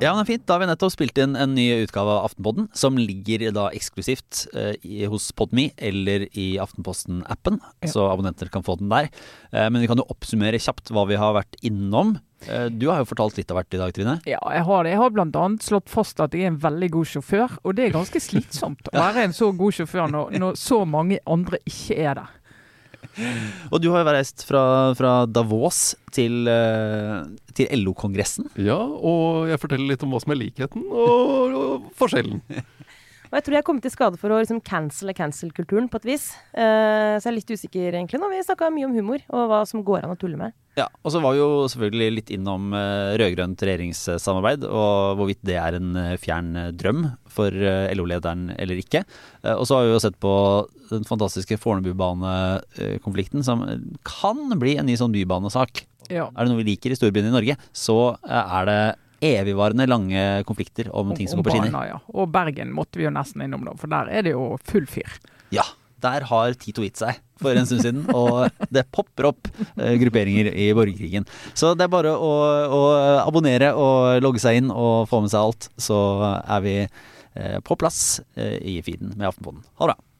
Ja, men fint. Da har vi nettopp spilt inn en ny utgave av Aftenpodden, som ligger da eksklusivt eh, i, hos Podme eller i Aftenposten-appen, så abonnenter kan få den der. Eh, men vi kan jo oppsummere kjapt hva vi har vært innom. Eh, du har jo fortalt litt av hvert i dag, Trine. Ja, jeg har det. Jeg har annet slått fast at jeg er en veldig god sjåfør, og det er ganske slitsomt å være en så god sjåfør når, når så mange andre ikke er det. Og du har jo reist fra, fra Davos til, eh, til LO-kongressen. Ja, og jeg forteller litt om hva som er likheten og, og forskjellen. Og jeg tror jeg kommet i skade for å liksom cancele cancel-kulturen på et vis. Uh, så jeg er litt usikker egentlig nå. Vi snakka mye om humor og hva som går an å tulle med. Ja, og så var vi jo selvfølgelig litt innom uh, rød-grønt regjeringssamarbeid, og hvorvidt det er en eh, fjern drøm for LO-lederen eller ikke. Eh, og så har vi jo sett på den fantastiske Fornebubanekonflikten, som kan bli en ny sånn bybanesak. Ja. Er det noe vi liker i storbyene i Norge, så er det evigvarende lange konflikter om ting som går på skinner. baner, ja. Og Bergen måtte vi jo nesten innom, da, for der er det jo full fyr. Ja, der har Tito gitt seg for en stund siden, og det popper opp eh, grupperinger i borgerkrigen. Så det er bare å, å abonnere og logge seg inn og få med seg alt, så er vi eh, på plass eh, i feeden med Aftenposten. Ha det bra.